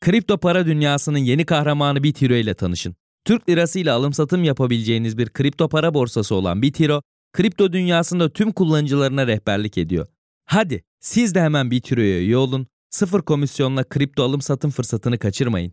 Kripto para dünyasının yeni kahramanı Bitiro ile tanışın. Türk lirası ile alım satım yapabileceğiniz bir kripto para borsası olan Bitiro, kripto dünyasında tüm kullanıcılarına rehberlik ediyor. Hadi siz de hemen Bitiro'ya üye olun, sıfır komisyonla kripto alım satım fırsatını kaçırmayın.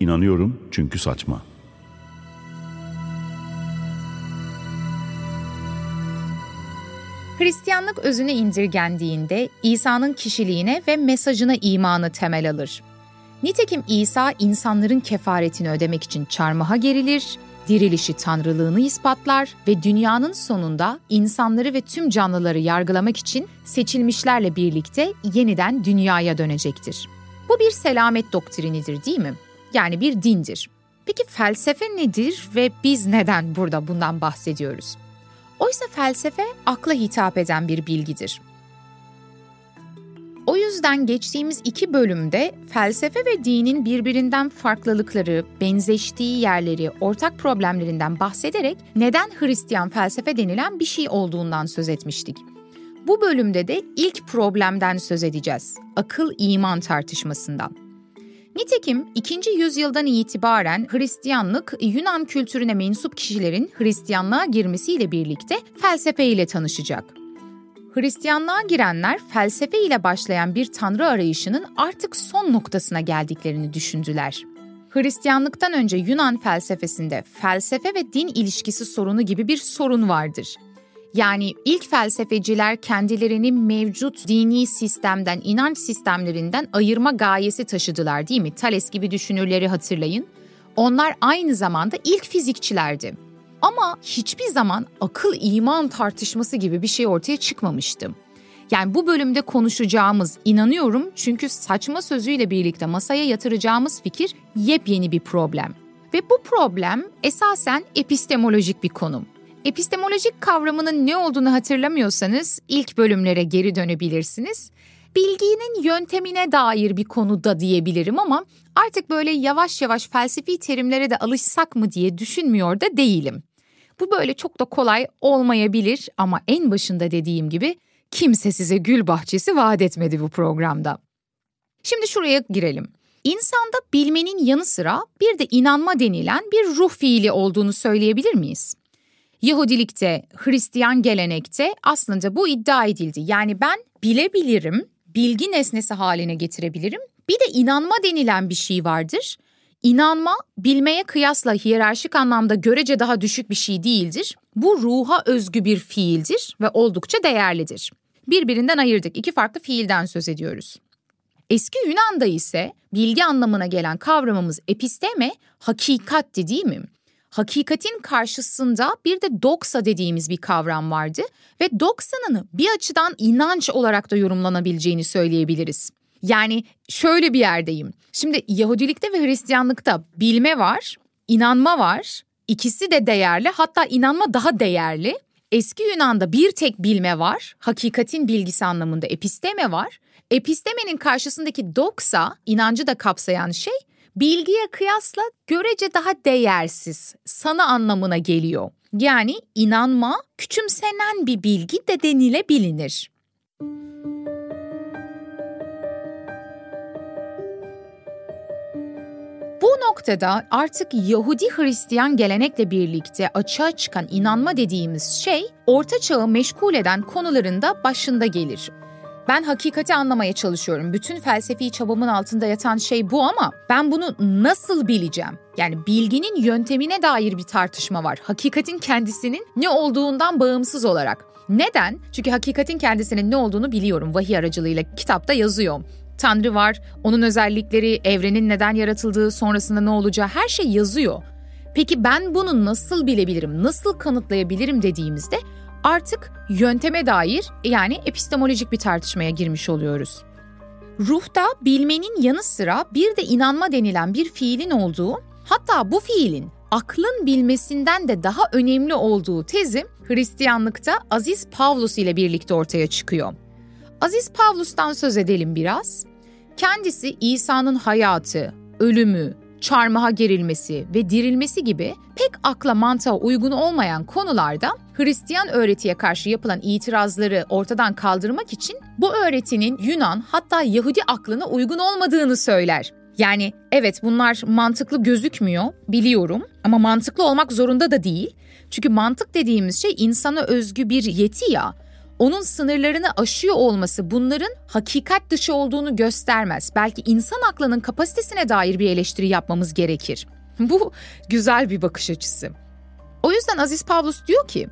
İnanıyorum çünkü saçma. Hristiyanlık özüne indirgendiğinde İsa'nın kişiliğine ve mesajına imanı temel alır. Nitekim İsa insanların kefaretini ödemek için çarmıha gerilir, dirilişi tanrılığını ispatlar ve dünyanın sonunda insanları ve tüm canlıları yargılamak için seçilmişlerle birlikte yeniden dünyaya dönecektir. Bu bir selamet doktrinidir değil mi? Yani bir dindir. Peki felsefe nedir ve biz neden burada bundan bahsediyoruz? Oysa felsefe akla hitap eden bir bilgidir. O yüzden geçtiğimiz iki bölümde felsefe ve dinin birbirinden farklılıkları, benzeştiği yerleri, ortak problemlerinden bahsederek neden Hristiyan felsefe denilen bir şey olduğundan söz etmiştik. Bu bölümde de ilk problemden söz edeceğiz. Akıl iman tartışmasından. Nitekim 2. yüzyıldan itibaren Hristiyanlık Yunan kültürüne mensup kişilerin Hristiyanlığa girmesiyle birlikte felsefe ile tanışacak. Hristiyanlığa girenler felsefe ile başlayan bir tanrı arayışının artık son noktasına geldiklerini düşündüler. Hristiyanlıktan önce Yunan felsefesinde felsefe ve din ilişkisi sorunu gibi bir sorun vardır. Yani ilk felsefeciler kendilerini mevcut dini sistemden, inanç sistemlerinden ayırma gayesi taşıdılar değil mi? Thales gibi düşünürleri hatırlayın. Onlar aynı zamanda ilk fizikçilerdi. Ama hiçbir zaman akıl iman tartışması gibi bir şey ortaya çıkmamıştı. Yani bu bölümde konuşacağımız inanıyorum çünkü saçma sözüyle birlikte masaya yatıracağımız fikir yepyeni bir problem. Ve bu problem esasen epistemolojik bir konum. Epistemolojik kavramının ne olduğunu hatırlamıyorsanız ilk bölümlere geri dönebilirsiniz. Bilginin yöntemine dair bir konuda diyebilirim ama artık böyle yavaş yavaş felsefi terimlere de alışsak mı diye düşünmüyor da değilim. Bu böyle çok da kolay olmayabilir ama en başında dediğim gibi kimse size gül bahçesi vaat etmedi bu programda. Şimdi şuraya girelim. İnsanda bilmenin yanı sıra bir de inanma denilen bir ruh fiili olduğunu söyleyebilir miyiz? Yahudilikte, Hristiyan gelenekte aslında bu iddia edildi. Yani ben bilebilirim, bilgi nesnesi haline getirebilirim. Bir de inanma denilen bir şey vardır. İnanma bilmeye kıyasla hiyerarşik anlamda görece daha düşük bir şey değildir. Bu ruha özgü bir fiildir ve oldukça değerlidir. Birbirinden ayırdık. iki farklı fiilden söz ediyoruz. Eski Yunan'da ise bilgi anlamına gelen kavramımız episteme hakikatti değil mi? Hakikatin karşısında bir de doksa dediğimiz bir kavram vardı ve doksanın bir açıdan inanç olarak da yorumlanabileceğini söyleyebiliriz. Yani şöyle bir yerdeyim. Şimdi Yahudilikte ve Hristiyanlıkta bilme var, inanma var. İkisi de değerli hatta inanma daha değerli. Eski Yunan'da bir tek bilme var, hakikatin bilgisi anlamında episteme var. Epistemenin karşısındaki doksa, inancı da kapsayan şey, bilgiye kıyasla görece daha değersiz, sana anlamına geliyor. Yani inanma küçümsenen bir bilgi de denilebilir. Bu noktada artık Yahudi Hristiyan gelenekle birlikte açığa çıkan inanma dediğimiz şey orta çağı meşgul eden konularında başında gelir. Ben hakikati anlamaya çalışıyorum. Bütün felsefi çabamın altında yatan şey bu ama ben bunu nasıl bileceğim? Yani bilginin yöntemine dair bir tartışma var. Hakikatin kendisinin ne olduğundan bağımsız olarak. Neden? Çünkü hakikatin kendisinin ne olduğunu biliyorum. Vahiy aracılığıyla kitapta yazıyor. Tanrı var, onun özellikleri, evrenin neden yaratıldığı, sonrasında ne olacağı her şey yazıyor. Peki ben bunu nasıl bilebilirim, nasıl kanıtlayabilirim dediğimizde artık yönteme dair yani epistemolojik bir tartışmaya girmiş oluyoruz. Ruhta bilmenin yanı sıra bir de inanma denilen bir fiilin olduğu, hatta bu fiilin aklın bilmesinden de daha önemli olduğu tezi Hristiyanlıkta Aziz Pavlus ile birlikte ortaya çıkıyor. Aziz Pavlus'tan söz edelim biraz. Kendisi İsa'nın hayatı, ölümü, çarmıha gerilmesi ve dirilmesi gibi pek akla mantığa uygun olmayan konularda Hristiyan öğretiye karşı yapılan itirazları ortadan kaldırmak için bu öğretinin Yunan hatta Yahudi aklına uygun olmadığını söyler. Yani evet bunlar mantıklı gözükmüyor biliyorum ama mantıklı olmak zorunda da değil. Çünkü mantık dediğimiz şey insana özgü bir yeti ya onun sınırlarını aşıyor olması bunların hakikat dışı olduğunu göstermez. Belki insan aklının kapasitesine dair bir eleştiri yapmamız gerekir. Bu güzel bir bakış açısı. O yüzden Aziz Pavlus diyor ki,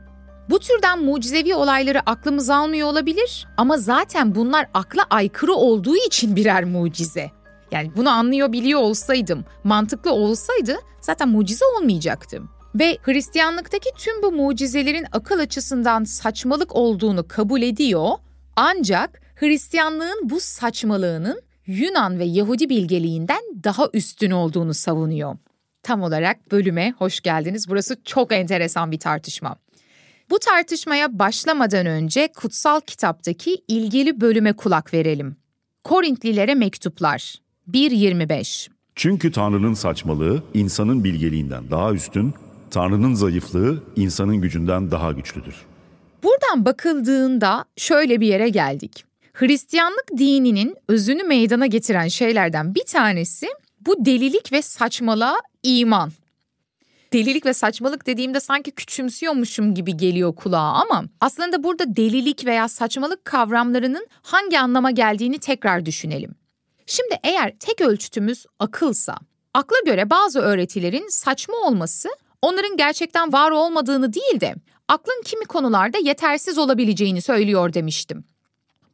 bu türden mucizevi olayları aklımız almıyor olabilir ama zaten bunlar akla aykırı olduğu için birer mucize. Yani bunu anlıyor biliyor olsaydım, mantıklı olsaydı zaten mucize olmayacaktım ve Hristiyanlıktaki tüm bu mucizelerin akıl açısından saçmalık olduğunu kabul ediyor. Ancak Hristiyanlığın bu saçmalığının Yunan ve Yahudi bilgeliğinden daha üstün olduğunu savunuyor. Tam olarak bölüme hoş geldiniz. Burası çok enteresan bir tartışma. Bu tartışmaya başlamadan önce kutsal kitaptaki ilgili bölüme kulak verelim. Korintlilere mektuplar 1.25 Çünkü Tanrı'nın saçmalığı insanın bilgeliğinden daha üstün, Tanrı'nın zayıflığı insanın gücünden daha güçlüdür. Buradan bakıldığında şöyle bir yere geldik. Hristiyanlık dininin özünü meydana getiren şeylerden bir tanesi bu delilik ve saçmalığa iman. Delilik ve saçmalık dediğimde sanki küçümsüyormuşum gibi geliyor kulağa ama aslında burada delilik veya saçmalık kavramlarının hangi anlama geldiğini tekrar düşünelim. Şimdi eğer tek ölçütümüz akılsa, akla göre bazı öğretilerin saçma olması onların gerçekten var olmadığını değil de aklın kimi konularda yetersiz olabileceğini söylüyor demiştim.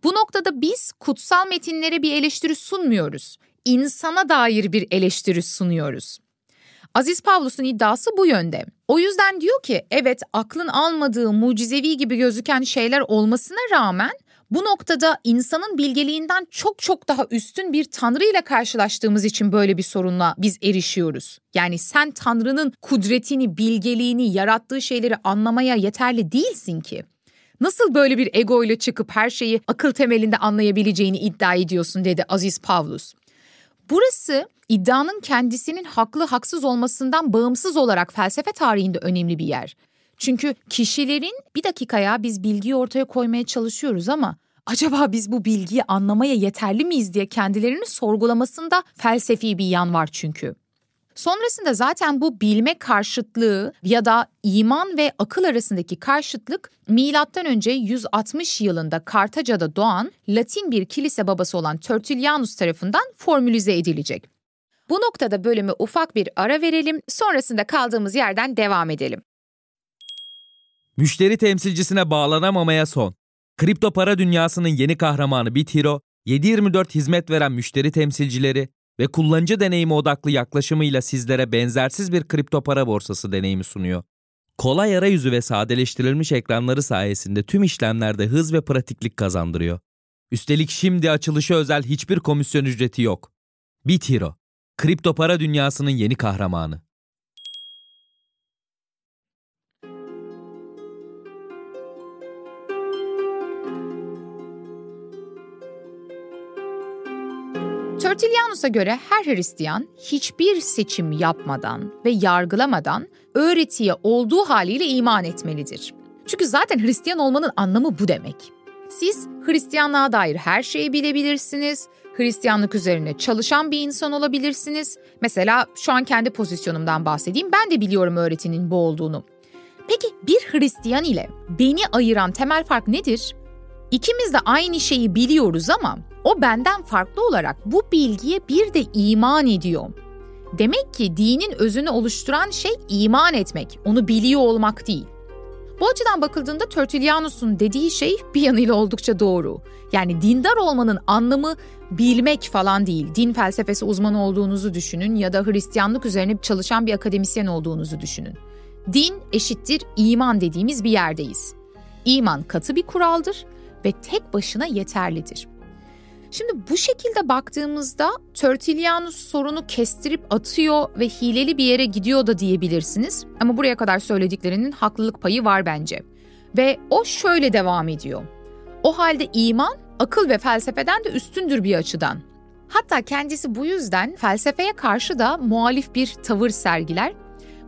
Bu noktada biz kutsal metinlere bir eleştiri sunmuyoruz. İnsana dair bir eleştiri sunuyoruz. Aziz Pavlus'un iddiası bu yönde. O yüzden diyor ki evet aklın almadığı mucizevi gibi gözüken şeyler olmasına rağmen bu noktada insanın bilgeliğinden çok çok daha üstün bir tanrı ile karşılaştığımız için böyle bir sorunla biz erişiyoruz. Yani sen tanrının kudretini, bilgeliğini, yarattığı şeyleri anlamaya yeterli değilsin ki. Nasıl böyle bir ego ile çıkıp her şeyi akıl temelinde anlayabileceğini iddia ediyorsun dedi Aziz Pavlus. Burası iddianın kendisinin haklı haksız olmasından bağımsız olarak felsefe tarihinde önemli bir yer. Çünkü kişilerin bir dakikaya biz bilgiyi ortaya koymaya çalışıyoruz ama acaba biz bu bilgiyi anlamaya yeterli miyiz diye kendilerini sorgulamasında felsefi bir yan var çünkü. Sonrasında zaten bu bilme karşıtlığı ya da iman ve akıl arasındaki karşıtlık milattan önce 160 yılında Kartaca'da doğan Latin bir kilise babası olan Tertullianus tarafından formülize edilecek. Bu noktada bölümü ufak bir ara verelim, sonrasında kaldığımız yerden devam edelim. Müşteri temsilcisine bağlanamamaya son. Kripto para dünyasının yeni kahramanı BitHero, 7/24 hizmet veren müşteri temsilcileri ve kullanıcı deneyimi odaklı yaklaşımıyla sizlere benzersiz bir kripto para borsası deneyimi sunuyor. Kolay arayüzü ve sadeleştirilmiş ekranları sayesinde tüm işlemlerde hız ve pratiklik kazandırıyor. Üstelik şimdi açılışı özel hiçbir komisyon ücreti yok. BitHero, kripto para dünyasının yeni kahramanı. Tertullianus'a göre her Hristiyan hiçbir seçim yapmadan ve yargılamadan öğretiye olduğu haliyle iman etmelidir. Çünkü zaten Hristiyan olmanın anlamı bu demek. Siz Hristiyanlığa dair her şeyi bilebilirsiniz, Hristiyanlık üzerine çalışan bir insan olabilirsiniz. Mesela şu an kendi pozisyonumdan bahsedeyim. Ben de biliyorum öğretinin bu olduğunu. Peki bir Hristiyan ile beni ayıran temel fark nedir? İkimiz de aynı şeyi biliyoruz ama o benden farklı olarak bu bilgiye bir de iman ediyor. Demek ki dinin özünü oluşturan şey iman etmek, onu biliyor olmak değil. Bu açıdan bakıldığında Tertullianus'un dediği şey bir yanıyla oldukça doğru. Yani dindar olmanın anlamı bilmek falan değil. Din felsefesi uzmanı olduğunuzu düşünün ya da Hristiyanlık üzerine çalışan bir akademisyen olduğunuzu düşünün. Din eşittir iman dediğimiz bir yerdeyiz. İman katı bir kuraldır ve tek başına yeterlidir. Şimdi bu şekilde baktığımızda Tertullianus sorunu kestirip atıyor ve hileli bir yere gidiyor da diyebilirsiniz. Ama buraya kadar söylediklerinin haklılık payı var bence. Ve o şöyle devam ediyor. O halde iman akıl ve felsefeden de üstündür bir açıdan. Hatta kendisi bu yüzden felsefeye karşı da muhalif bir tavır sergiler.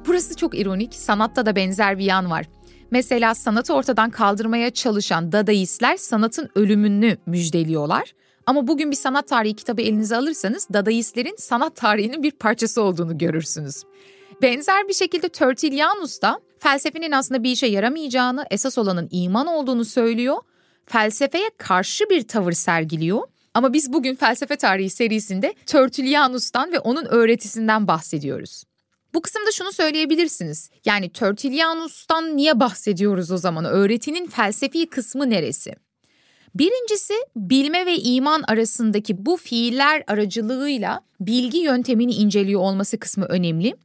Burası çok ironik, sanatta da benzer bir yan var. Mesela sanatı ortadan kaldırmaya çalışan dadaistler sanatın ölümünü müjdeliyorlar. Ama bugün bir sanat tarihi kitabı elinize alırsanız dadaistlerin sanat tarihinin bir parçası olduğunu görürsünüz. Benzer bir şekilde Tertullianus da felsefenin aslında bir işe yaramayacağını, esas olanın iman olduğunu söylüyor. Felsefeye karşı bir tavır sergiliyor. Ama biz bugün felsefe tarihi serisinde Tertullianus'tan ve onun öğretisinden bahsediyoruz. Bu kısımda şunu söyleyebilirsiniz. Yani Tertullianus'tan niye bahsediyoruz o zaman? Öğretinin felsefi kısmı neresi? Birincisi bilme ve iman arasındaki bu fiiller aracılığıyla bilgi yöntemini inceliyor olması kısmı önemli.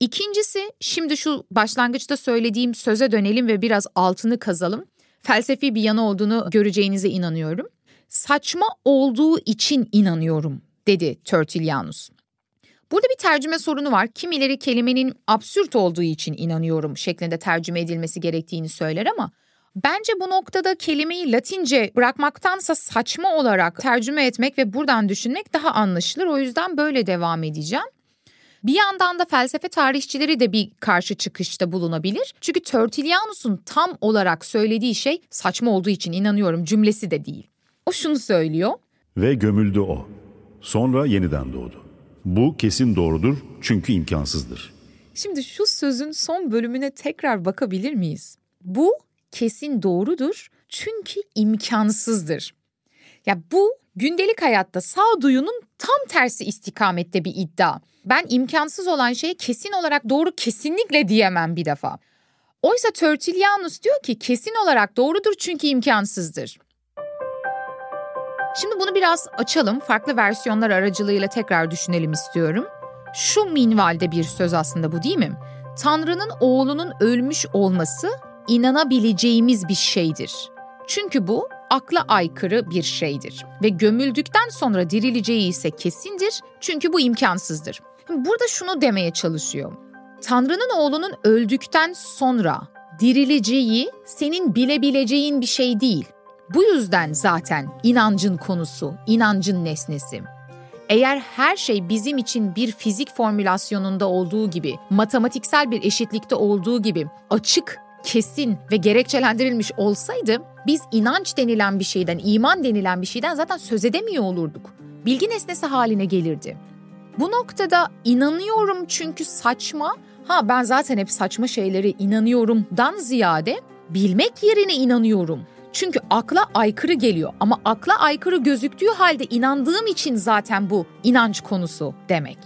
İkincisi şimdi şu başlangıçta söylediğim söze dönelim ve biraz altını kazalım. Felsefi bir yanı olduğunu göreceğinize inanıyorum. Saçma olduğu için inanıyorum dedi Tertullianus. Burada bir tercüme sorunu var. Kimileri kelimenin absürt olduğu için inanıyorum şeklinde tercüme edilmesi gerektiğini söyler ama bence bu noktada kelimeyi Latince bırakmaktansa saçma olarak tercüme etmek ve buradan düşünmek daha anlaşılır. O yüzden böyle devam edeceğim. Bir yandan da felsefe tarihçileri de bir karşı çıkışta bulunabilir. Çünkü Tertullianus'un tam olarak söylediği şey saçma olduğu için inanıyorum cümlesi de değil. O şunu söylüyor. Ve gömüldü o. Sonra yeniden doğdu. Bu kesin doğrudur çünkü imkansızdır. Şimdi şu sözün son bölümüne tekrar bakabilir miyiz? Bu kesin doğrudur çünkü imkansızdır. Ya bu gündelik hayatta sağduyunun tam tersi istikamette bir iddia. Ben imkansız olan şeye kesin olarak doğru kesinlikle diyemem bir defa. Oysa Tertullianus diyor ki kesin olarak doğrudur çünkü imkansızdır. Şimdi bunu biraz açalım. Farklı versiyonlar aracılığıyla tekrar düşünelim istiyorum. Şu minvalde bir söz aslında bu değil mi? Tanrı'nın oğlunun ölmüş olması inanabileceğimiz bir şeydir. Çünkü bu akla aykırı bir şeydir ve gömüldükten sonra dirileceği ise kesindir çünkü bu imkansızdır. Burada şunu demeye çalışıyor. Tanrı'nın oğlunun öldükten sonra dirileceği senin bilebileceğin bir şey değil. Bu yüzden zaten inancın konusu, inancın nesnesi. Eğer her şey bizim için bir fizik formülasyonunda olduğu gibi, matematiksel bir eşitlikte olduğu gibi açık, kesin ve gerekçelendirilmiş olsaydı biz inanç denilen bir şeyden, iman denilen bir şeyden zaten söz edemiyor olurduk. Bilgi nesnesi haline gelirdi. Bu noktada inanıyorum çünkü saçma, ha ben zaten hep saçma şeylere inanıyorumdan ziyade bilmek yerine inanıyorum. Çünkü akla aykırı geliyor ama akla aykırı gözüktüğü halde inandığım için zaten bu inanç konusu demek.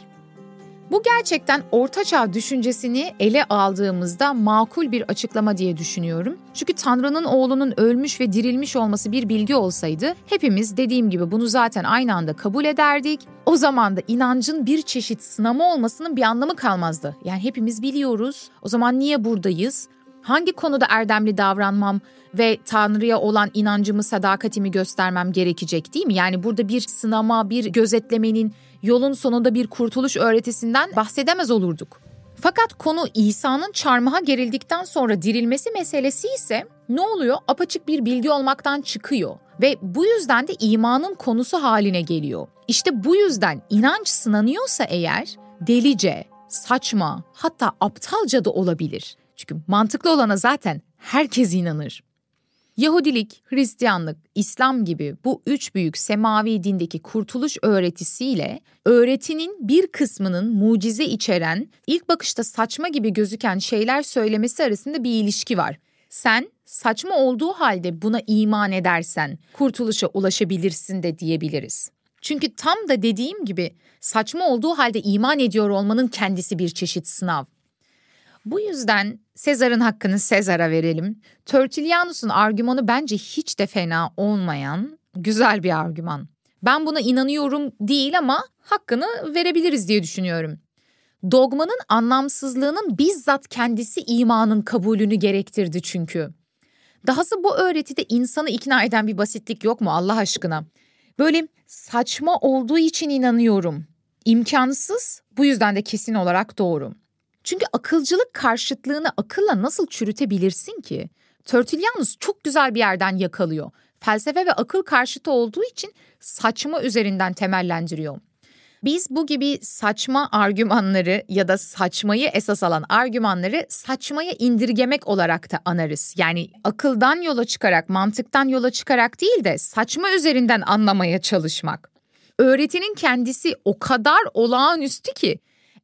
Bu gerçekten ortaçağ düşüncesini ele aldığımızda makul bir açıklama diye düşünüyorum. Çünkü Tanrı'nın oğlunun ölmüş ve dirilmiş olması bir bilgi olsaydı hepimiz dediğim gibi bunu zaten aynı anda kabul ederdik. O zaman da inancın bir çeşit sınama olmasının bir anlamı kalmazdı. Yani hepimiz biliyoruz. O zaman niye buradayız? Hangi konuda erdemli davranmam ve Tanrı'ya olan inancımı, sadakatimi göstermem gerekecek değil mi? Yani burada bir sınama, bir gözetlemenin yolun sonunda bir kurtuluş öğretisinden bahsedemez olurduk. Fakat konu İsa'nın çarmıha gerildikten sonra dirilmesi meselesi ise ne oluyor? Apaçık bir bilgi olmaktan çıkıyor ve bu yüzden de imanın konusu haline geliyor. İşte bu yüzden inanç sınanıyorsa eğer delice, saçma, hatta aptalca da olabilir. Çünkü mantıklı olana zaten herkes inanır. Yahudilik, Hristiyanlık, İslam gibi bu üç büyük semavi dindeki kurtuluş öğretisiyle öğretinin bir kısmının mucize içeren, ilk bakışta saçma gibi gözüken şeyler söylemesi arasında bir ilişki var. Sen saçma olduğu halde buna iman edersen kurtuluşa ulaşabilirsin de diyebiliriz. Çünkü tam da dediğim gibi saçma olduğu halde iman ediyor olmanın kendisi bir çeşit sınav. Bu yüzden Sezar'ın hakkını Sezar'a verelim. Tertullianus'un argümanı bence hiç de fena olmayan güzel bir argüman. Ben buna inanıyorum değil ama hakkını verebiliriz diye düşünüyorum. Dogmanın anlamsızlığının bizzat kendisi imanın kabulünü gerektirdi çünkü. Dahası bu öğretide insanı ikna eden bir basitlik yok mu Allah aşkına? Böyle saçma olduğu için inanıyorum. İmkansız, bu yüzden de kesin olarak doğru. Çünkü akılcılık karşıtlığını akılla nasıl çürütebilirsin ki? Tertullianus çok güzel bir yerden yakalıyor. Felsefe ve akıl karşıtı olduğu için saçma üzerinden temellendiriyor. Biz bu gibi saçma argümanları ya da saçmayı esas alan argümanları saçmaya indirgemek olarak da anarız. Yani akıldan yola çıkarak, mantıktan yola çıkarak değil de saçma üzerinden anlamaya çalışmak. Öğretinin kendisi o kadar olağanüstü ki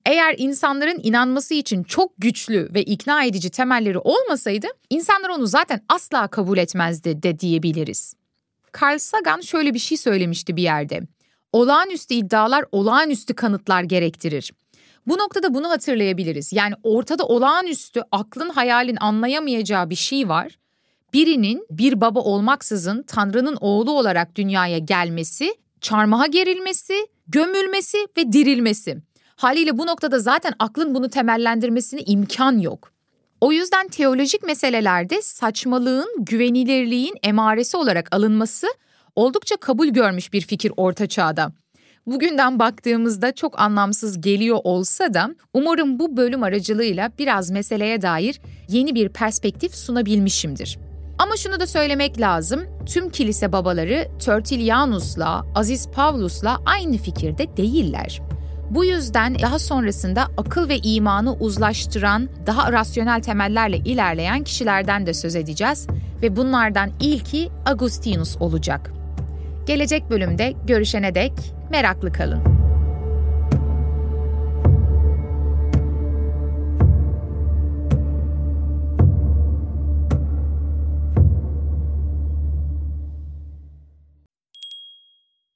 eğer insanların inanması için çok güçlü ve ikna edici temelleri olmasaydı insanlar onu zaten asla kabul etmezdi de diyebiliriz. Carl Sagan şöyle bir şey söylemişti bir yerde. Olağanüstü iddialar olağanüstü kanıtlar gerektirir. Bu noktada bunu hatırlayabiliriz. Yani ortada olağanüstü aklın hayalin anlayamayacağı bir şey var. Birinin bir baba olmaksızın Tanrı'nın oğlu olarak dünyaya gelmesi, çarmıha gerilmesi, gömülmesi ve dirilmesi. Haliyle bu noktada zaten aklın bunu temellendirmesine imkan yok. O yüzden teolojik meselelerde saçmalığın güvenilirliğin emaresi olarak alınması oldukça kabul görmüş bir fikir orta çağda. Bugünden baktığımızda çok anlamsız geliyor olsa da umarım bu bölüm aracılığıyla biraz meseleye dair yeni bir perspektif sunabilmişimdir. Ama şunu da söylemek lazım. Tüm kilise babaları Tertullianus'la, Aziz Pavlus'la aynı fikirde değiller. Bu yüzden daha sonrasında akıl ve imanı uzlaştıran, daha rasyonel temellerle ilerleyen kişilerden de söz edeceğiz ve bunlardan ilki Agustinus olacak. Gelecek bölümde görüşene dek meraklı kalın.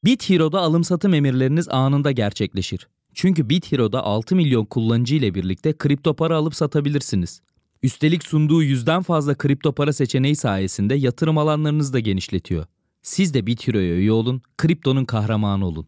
Bit Hero'da alım satım emirleriniz anında gerçekleşir. Çünkü Bit Hero'da 6 milyon kullanıcı ile birlikte kripto para alıp satabilirsiniz. Üstelik sunduğu yüzden fazla kripto para seçeneği sayesinde yatırım alanlarınızı da genişletiyor. Siz de Bit Hero'ya üye olun, kriptonun kahramanı olun.